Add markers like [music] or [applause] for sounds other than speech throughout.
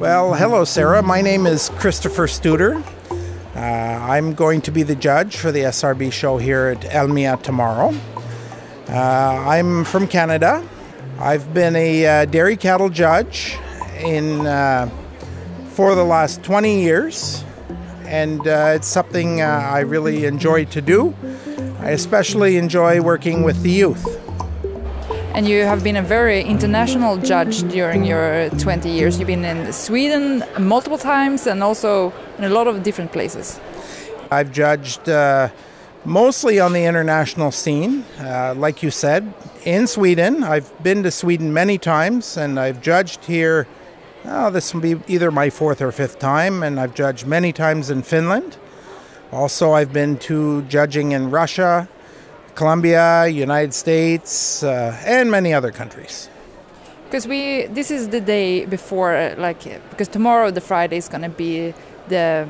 Well, hello, Sarah. My name is Christopher Studer. Uh, I'm going to be the judge for the SRB show here at Elmia tomorrow. Uh, I'm from Canada. I've been a uh, dairy cattle judge in uh, for the last 20 years, and uh, it's something uh, I really enjoy to do. I especially enjoy working with the youth. And you have been a very international judge during your 20 years. You've been in Sweden multiple times and also in a lot of different places. I've judged uh, mostly on the international scene, uh, like you said, in Sweden. I've been to Sweden many times and I've judged here. Oh, this will be either my fourth or fifth time, and I've judged many times in Finland. Also, I've been to judging in Russia, Colombia, United States, uh, and many other countries. Because we, this is the day before, uh, like, because tomorrow the Friday is going to be the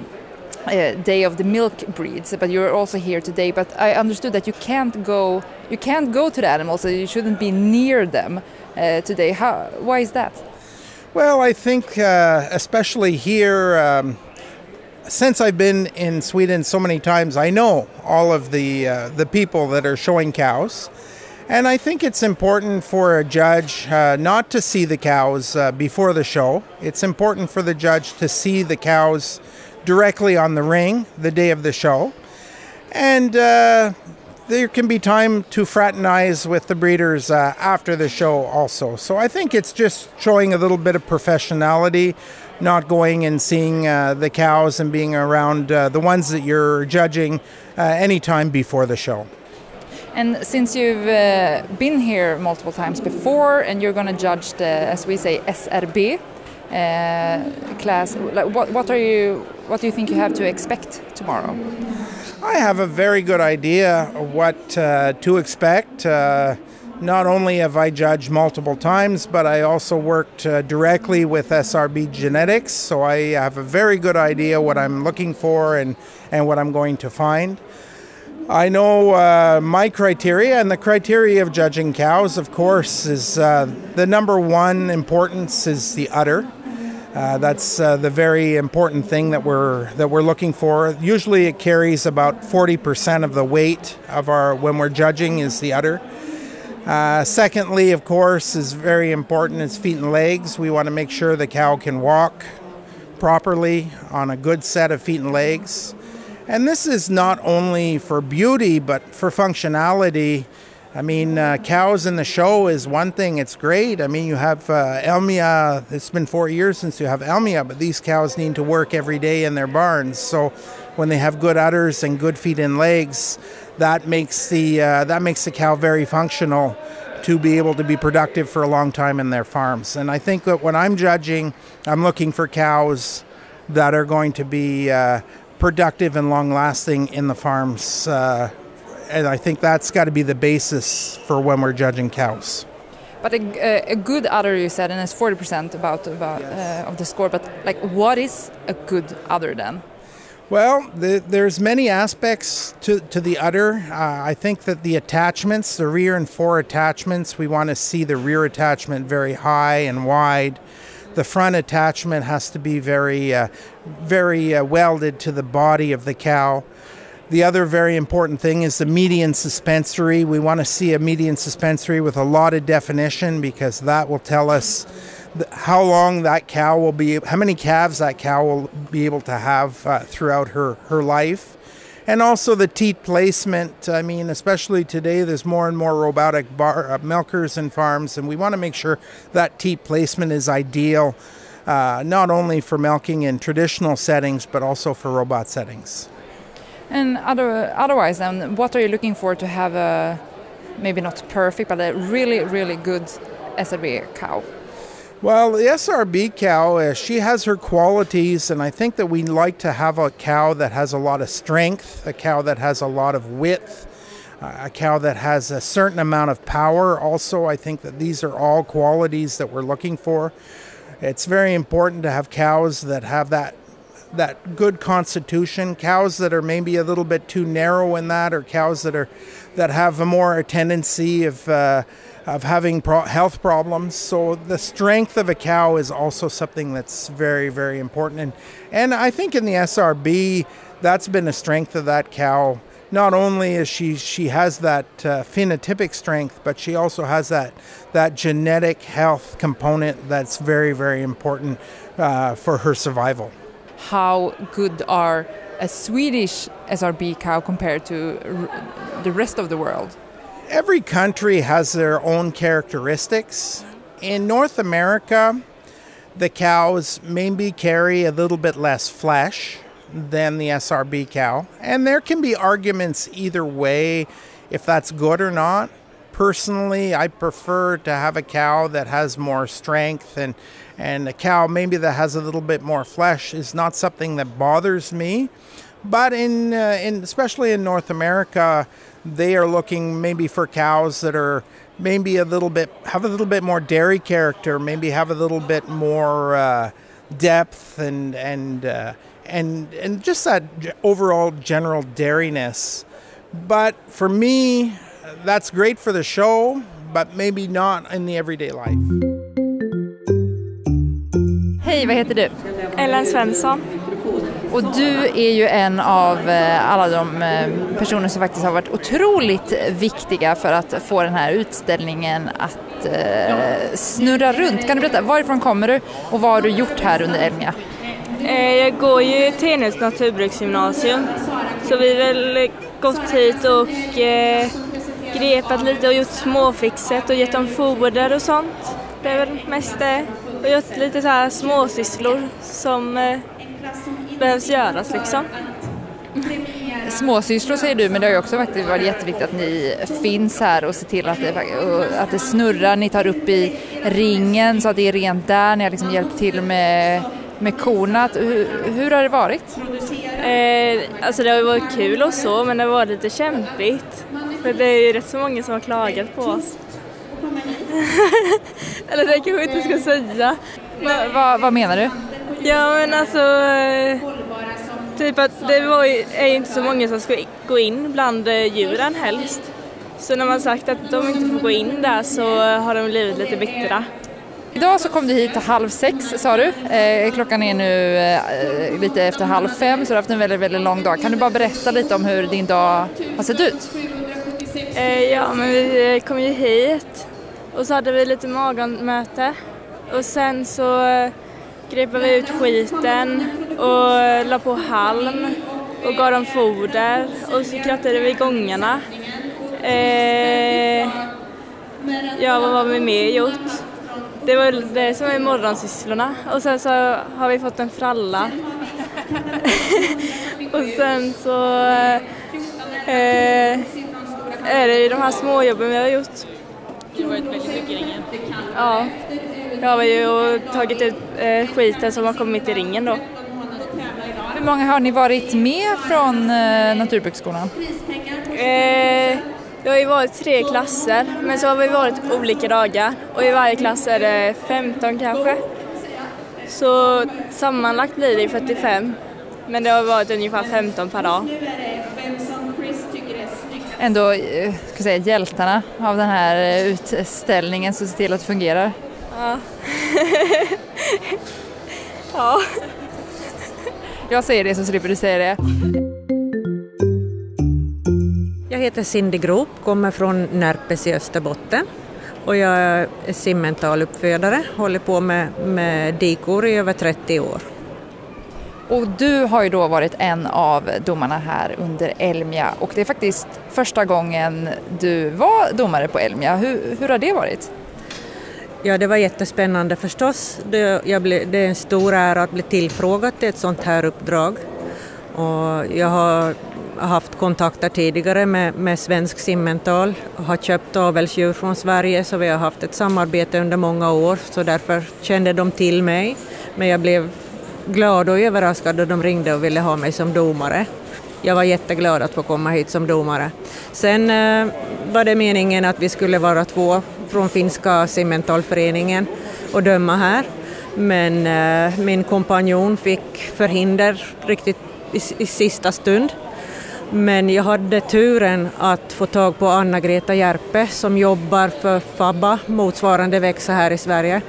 uh, day of the milk breeds, but you're also here today. But I understood that you can't go, you can't go to the animals, so you shouldn't be near them uh, today. How? Why is that? Well, I think uh, especially here. Um, since I've been in Sweden so many times, I know all of the uh, the people that are showing cows, and I think it's important for a judge uh, not to see the cows uh, before the show. It's important for the judge to see the cows directly on the ring the day of the show, and uh, there can be time to fraternize with the breeders uh, after the show also. So I think it's just showing a little bit of professionality not going and seeing uh, the cows and being around uh, the ones that you're judging uh, anytime before the show. And since you've uh, been here multiple times before, and you're going to judge the, as we say, SRB uh, class, like what, what are you? What do you think you have to expect tomorrow? I have a very good idea of what uh, to expect not only have I judged multiple times, but I also worked uh, directly with SRB Genetics, so I have a very good idea what I'm looking for and, and what I'm going to find. I know uh, my criteria, and the criteria of judging cows, of course, is uh, the number one importance is the udder. Uh, that's uh, the very important thing that we're that we're looking for. Usually, it carries about 40% of the weight of our when we're judging is the udder. Uh, secondly, of course, is very important is feet and legs. We want to make sure the cow can walk properly on a good set of feet and legs. And this is not only for beauty, but for functionality. I mean, uh, cows in the show is one thing, it's great. I mean, you have uh, Elmia, it's been four years since you have Elmia, but these cows need to work every day in their barns. So when they have good udders and good feet and legs, that makes the uh, that makes the cow very functional to be able to be productive for a long time in their farms. And I think that when I'm judging, I'm looking for cows that are going to be uh, productive and long lasting in the farms. And I think that's got to be the basis for when we're judging cows. But a, a good udder, you said, and it's forty percent about about yes. uh, of the score. But like, what is a good udder then? Well, the, there's many aspects to, to the udder. Uh, I think that the attachments, the rear and fore attachments, we want to see the rear attachment very high and wide. The front attachment has to be very, uh, very uh, welded to the body of the cow. The other very important thing is the median suspensory. We want to see a median suspensory with a lot of definition because that will tell us how long that cow will be, how many calves that cow will be able to have uh, throughout her, her life. And also the teat placement. I mean, especially today, there's more and more robotic bar, uh, milkers and farms, and we want to make sure that teat placement is ideal, uh, not only for milking in traditional settings, but also for robot settings. And other, otherwise, then, what are you looking for to have a maybe not perfect, but a really, really good SRB cow? Well, the SRB cow, uh, she has her qualities, and I think that we like to have a cow that has a lot of strength, a cow that has a lot of width, uh, a cow that has a certain amount of power. Also, I think that these are all qualities that we're looking for. It's very important to have cows that have that that good constitution. Cows that are maybe a little bit too narrow in that, or cows that are that have a more tendency of uh, of having pro- health problems. So the strength of a cow is also something that's very very important. And and I think in the SRB, that's been a strength of that cow. Not only is she she has that uh, phenotypic strength, but she also has that that genetic health component that's very very important uh, for her survival. How good are a Swedish SRB cow compared to the rest of the world? Every country has their own characteristics. In North America, the cows maybe carry a little bit less flesh than the SRB cow, and there can be arguments either way if that's good or not. Personally, I prefer to have a cow that has more strength and and a cow maybe that has a little bit more flesh is not something that bothers me. But in, uh, in especially in North America, they are looking maybe for cows that are maybe a little bit have a little bit more dairy character, maybe have a little bit more uh, depth and and uh, and and just that overall general dairiness. But for me, that's great for the show, but maybe not in the everyday life. Hej, vad heter du? Ellen Svensson. Och du är ju en av eh, alla de eh, personer som faktiskt har varit otroligt viktiga för att få den här utställningen att eh, snurra runt. Kan du berätta, varifrån kommer du och vad har du gjort här under Elmia? Jag går ju Tenhus naturbruksgymnasium så vi har väl gått hit och grepat lite och gjort småfixet och gett dem foder och sånt. Det är väl mest det. Och gjort lite så här småsysslor som eh, behövs göras liksom. Småsysslor säger du, men det har ju också faktiskt varit jätteviktigt att ni finns här och ser till att det, att det snurrar. Ni tar upp i ringen så att det är rent där. Ni har liksom hjälpt till med, med korna. Hur, hur har det varit? Eh, alltså det har ju varit kul och så, men det har varit lite kämpigt. För det är ju rätt så många som har klagat på oss. [laughs] Eller det kanske jag inte ska säga. Men, vad, vad menar du? Ja men alltså, typ att det var ju, är ju inte så många som ska gå in bland eh, djuren helst. Så när man sagt att de inte får gå in där så har de blivit lite bittra. Idag så kom du hit halv sex sa du. Eh, klockan är nu eh, lite efter halv fem så du har haft en väldigt, väldigt lång dag. Kan du bara berätta lite om hur din dag har sett ut? Eh, ja men vi eh, kom ju hit och så hade vi lite morgonmöte och sen så eh, vi ut skiten och eh, la på halm och gav dem foder och så krattade vi gångarna. Eh, ja, vad har vi mer gjort? Det var det som är morgonsysslorna och sen så har vi fått en fralla. [laughs] och sen så eh, är det ju de här småjobben vi har gjort. Det har varit väldigt mycket i ringen. Ja. Jag har ju tagit ut eh, skiten som har kommit i ringen då. Hur många har ni varit med från eh, Naturbruksskolan? Eh, det har ju varit tre klasser, men så har vi varit olika dagar och i varje klass är det 15 kanske. Så sammanlagt blir det 45, men det har varit ungefär 15 per dag. Ändå eh, ska säga, hjältarna av den här utställningen som ser till att det fungerar. Ja. [laughs] ja. Jag säger det så slipper du säga det. Jag heter Cindy Grop, kommer från Närpes i Österbotten och jag är simmentaluppfödare, håller på med, med dikor i över 30 år. Och du har ju då varit en av domarna här under Elmia och det är faktiskt första gången du var domare på Elmia. Hur, hur har det varit? Ja, det var jättespännande förstås. Det, ble, det, är en stor ära att bli tillfrågad till ett sånt här uppdrag. Och jag har haft kontakter tidigare med, med Svensk Simmental och har köpt avelsdjur från Sverige så vi har haft ett samarbete under många år så därför kände de till mig. Men jag blev glad och överraskad då de ringde och ville ha mig som domare. Jag var jätteglad att få komma hit som domare. Sen eh, var det meningen att vi skulle vara två från finska simmentalföreningen och döma här. Men eh, min kompanjon fick förhinder riktigt i, i sista stund Men jag hade turen att få tag på Anna-Greta Järpe som jobbar för FABBA, motsvarande växa här i Sverige.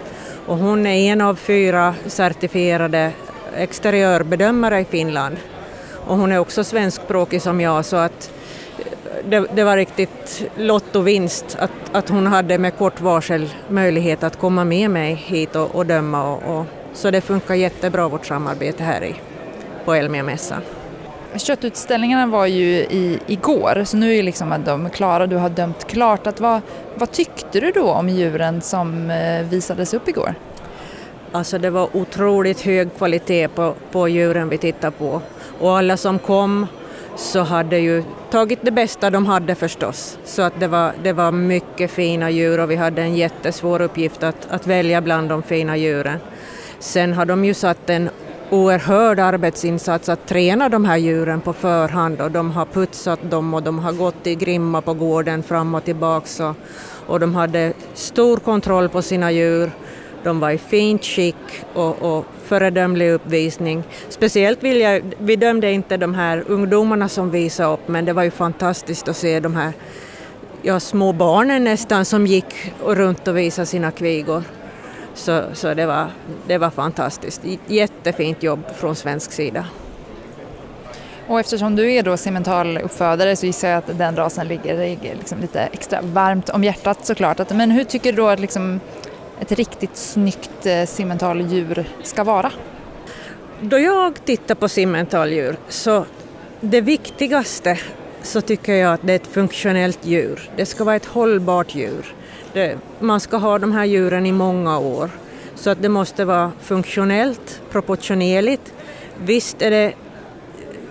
Och hon är en av fyra certifierade exteriörbedömare i Finland. Och hon är också svenskspråkig som jag så att det, det, var riktigt lottovinst att, att hon hade med kort varsel möjlighet att komma med mig hit och, och döma. Och, och, så det funkar jättebra vårt samarbete här i, på Elmia-mässan. Köttutställningarna var ju i, igår, så nu är liksom de klara, du har dömt klart. Att vad, vad tyckte du då om djuren som eh, visades upp igår? Alltså det var otroligt hög kvalitet på, på djuren vi tittade på och alla som kom så hade ju tagit det bästa de hade förstås. Så att det var, det var mycket fina djur och vi hade en jättesvår uppgift att, att välja bland de fina djuren. Sen har de ju satt en oerhörd arbetsinsats att träna de här djuren på förhand och de har putsat dem och de har gått i grimma på gården fram och tillbaks och, och de hade stor kontroll på sina djur. De var i fint skick och, och föredömlig uppvisning. Speciellt vill jag, vi dömde inte de här ungdomarna som visade upp men det var ju fantastiskt att se de här ja, små barnen nästan som gick runt och visade sina kvigor. Så, så det, var, det var fantastiskt. Jättefint jobb från svensk sida. Och eftersom du är då uppfödare så gissar jag att den rasen ligger, ligger liksom lite extra varmt om hjärtat såklart. Men hur tycker du då att liksom ett riktigt snyggt eh, simmentaldjur ska vara? Då jag tittar på simmentaldjur så det viktigaste så tycker jag att det är ett funktionellt djur. Det ska vara ett hållbart djur. Det, man ska ha de här djuren i många år. Så att det måste vara funktionellt, proportionerligt. Visst är det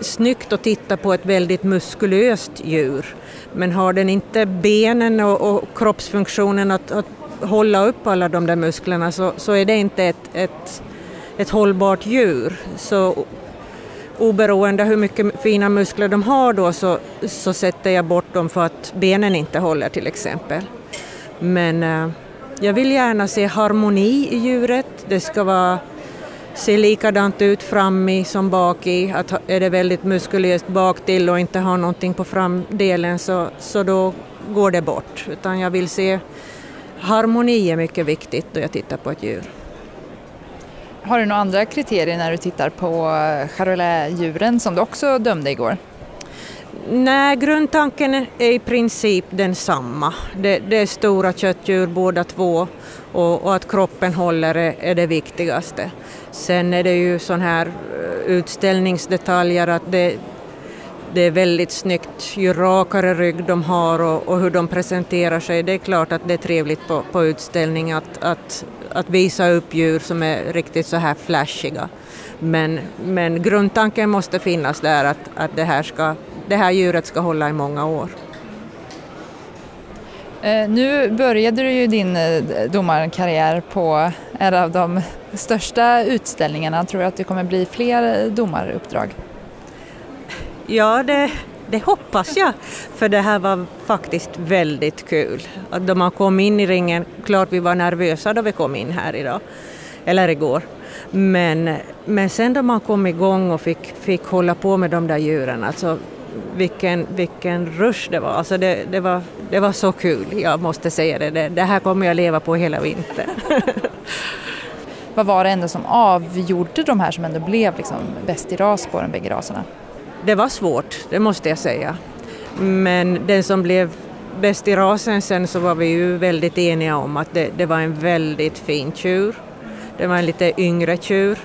snyggt att titta på ett väldigt muskulöst djur men har den inte benen och, och kroppsfunktionen att, att, hålla upp alla de där musklerna så, så är det inte ett, ett, ett hållbart djur. Så oberoende hur mycket fina muskler de har då så, så sätter jag bort dem för att benen inte håller till exempel. Men eh, jag vill gärna se harmoni i djuret. Det ska vara, se likadant ut fram i som bak i. Att är det väldigt muskulöst bak till och inte har någonting på framdelen så, så då går det bort. Utan jag vill se harmoni är mycket viktigt då jag tittar på ett djur. Har du några andra kriterier när du tittar på charolais-djuren som du också dömde igår? Nej, grundtanken är i princip densamma. Det, det är stora köttdjur båda två och, och, att kroppen håller är, är det viktigaste. Sen är det ju sån här eh, utställningsdetaljer att det, det är väldigt snyggt ju rakare rygg de har och, och, hur de presenterar sig. Det är klart att det är trevligt på, på utställning att, att, att visa upp djur som är riktigt så här flashiga. Men, men grundtanken måste finnas där att, att det, här ska, det här djuret ska hålla i många år. Eh, nu började du ju din eh, domarkarriär på en av de största utställningarna. Tror du att det kommer bli fler eh, domaruppdrag? Ja, det, det hoppas jag. För det här var faktiskt väldigt kul. Att de man kom in i ringen, klart vi var nervösa då vi kom in här idag, eller igår. Men, men sen då man kom igång och fick, fick hålla på med de där djuren, alltså vilken, vilken rush det var. Alltså det, det, var. det var så kul, jag måste säga det. Det, det här kommer jag leva på hela vintern. [laughs] Vad var det ändå som avgjorde de här som ändå blev liksom bäst i ras på de bägge raserna? Det var svårt, det måste jag säga. Men den som blev bäst i rasen sen så var vi ju väldigt eniga om att det, det var en väldigt fin tjur. Det var en lite yngre tjur.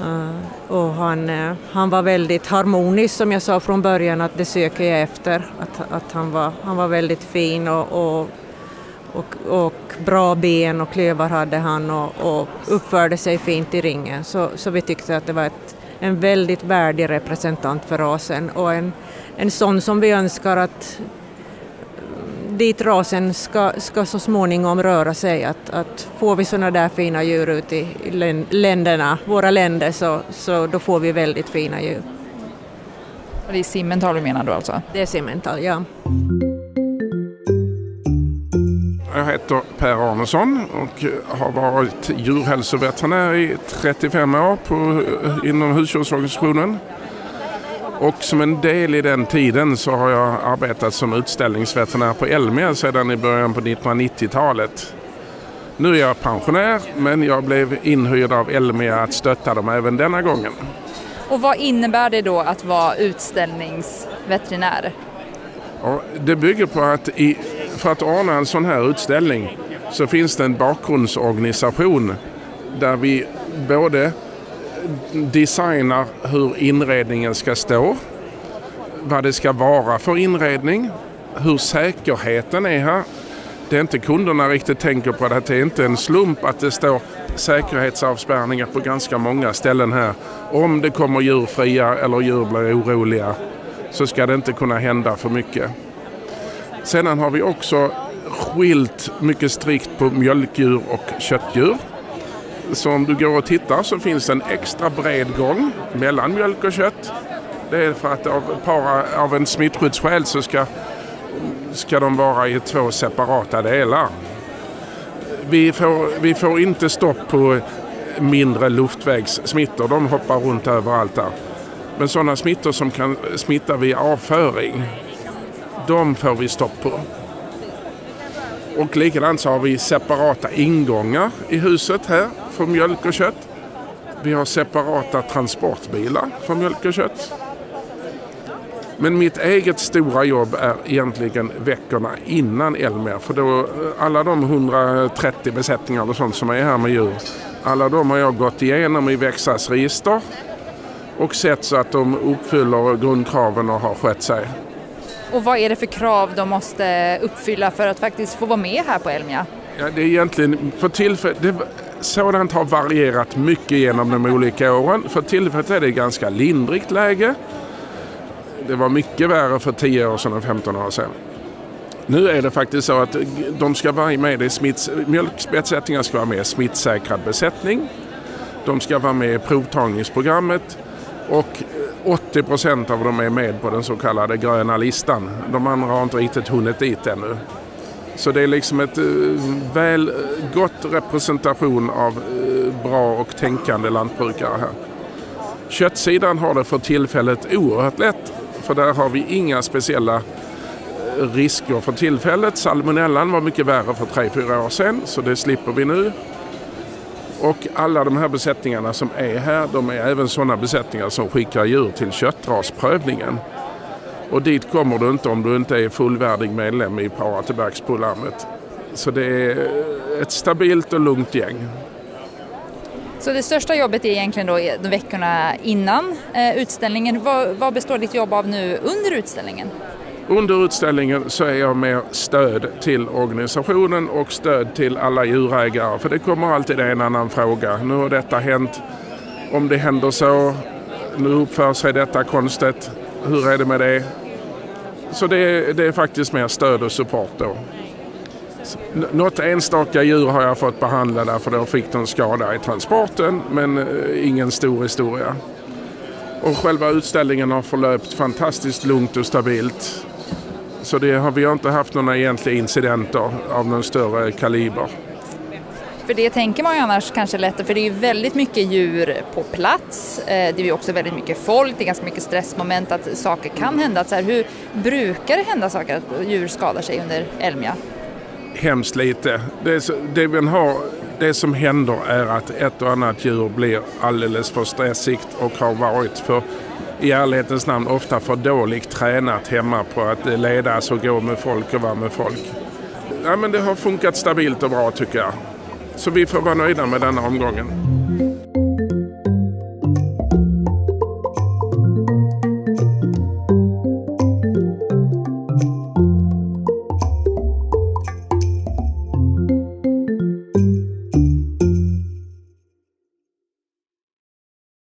Eh, och han, eh, han var väldigt harmonisk som jag sa från början att det söker jag efter. Att, att han, var, han var väldigt fin och, och, och, och bra ben och klövar hade han och, och uppförde sig fint i ringen. Så, så vi tyckte att det var ett en väldigt värdig representant för rasen och en, en sån som vi önskar att dit rasen ska, ska så småningom röra sig. Att, att får vi sådana där fina djur ute i länderna, våra länder, så, så då får vi väldigt fina djur. det är Simmental du menar då alltså? Det är Simmental, ja. Jag heter Per Arnesson och har varit djurhälsoveterinär i 35 år på, inom husdjursorganisationen. Och som en del i den tiden så har jag arbetat som utställningsveterinär på Elmia sedan i början på 1990-talet. Nu är jag pensionär men jag blev inhyrd av Elmia att stötta dem även denna gången. Och vad innebär det då att vara utställningsveterinär? Och det bygger på att i, för att ordna en sån här utställning så finns det en bakgrundsorganisation där vi både designar hur inredningen ska stå, vad det ska vara för inredning, hur säkerheten är här. Det är inte kunderna riktigt tänker på det. Det är inte en slump att det står säkerhetsavspärrningar på ganska många ställen här. Om det kommer djur fria eller djur blir oroliga så ska det inte kunna hända för mycket. Sedan har vi också skilt mycket strikt på mjölkdjur och köttdjur. Så om du går och tittar så finns det en extra bred gång mellan mjölk och kött. Det är för att av, para, av en smittskyddsskäl så ska, ska de vara i två separata delar. Vi får, vi får inte stopp på mindre luftvägssmittor. De hoppar runt överallt där. Men sådana smittor som kan smitta via avföring, de får vi stopp på. Och likadant så har vi separata ingångar i huset här för mjölk och kött. Vi har separata transportbilar för mjölk och kött. Men mitt eget stora jobb är egentligen veckorna innan Elmer. För då eh, alla de 130 besättningar och sånt som är här med djur. Alla de har jag gått igenom i Växas register och sett så att de uppfyller grundkraven och har skött sig. Och vad är det för krav de måste uppfylla för att faktiskt få vara med här på Elmia? Ja, det är egentligen för tillfället, sådant har varierat mycket genom de olika åren. För tillfället är det ganska lindrigt läge. Det var mycket värre för 10 år sedan och 15 år sedan. Nu är det faktiskt så att de ska vara med i smitts, mjölkbesättningar ska vara med i smittsäkrad besättning. De ska vara med i provtagningsprogrammet och eh, 80 procent av dem är med på den så kallade gröna listan. De andra har inte riktigt hunnit dit ännu. Så det är liksom ett eh, väl eh, gott representation av bra och tänkande lantbrukare här. Köttsidan har det för tillfället oerhört lätt för där har vi inga speciella risker för tillfället. Salmonellan var mycket värre för 3-4 år sedan så det slipper vi nu. Och alla de här besättningarna som är här, de är även sådana besättningar som skickar djur till köttrasprövningen. Och dit kommer du inte om du inte är fullvärdig medlem i Paratebergsprogrammet. Så det är ett stabilt och lugnt gäng. Så det största jobbet är egentligen då de veckorna innan eh, utställningen. Vad, vad består ditt jobb av nu under utställningen? Under utställningen så är jag mer stöd till organisationen och stöd till alla djurägare. För det kommer alltid en annan fråga. Nu har detta hänt. Om det händer så. Nu uppför sig detta konstigt. Hur är det med det? Så det är, det är faktiskt mer stöd och support då. Något enstaka djur har jag fått behandla därför då fick de skada i transporten men eh, ingen stor historia. Och själva utställningen har förlöpt fantastiskt lugnt och stabilt. Så det har vi har inte haft några egentliga incidenter av någon större kaliber. För det tänker man ju annars kanske lättare, för det är ju väldigt mycket djur på plats. Det är ju också väldigt mycket folk, det är ganska mycket stressmoment att saker kan hända. Så här, hur brukar det hända saker att djur skadar sig under Elmia? Hemskt lite. Det, det, man har, det som händer är att ett och annat djur blir alldeles för stressigt och har varit för i ärlighetens namn ofta för dåligt tränat hemma på att ledas och gå med folk och vara med folk. Ja, men det har funkat stabilt och bra tycker jag. Så vi får vara nöjda med denna omgången.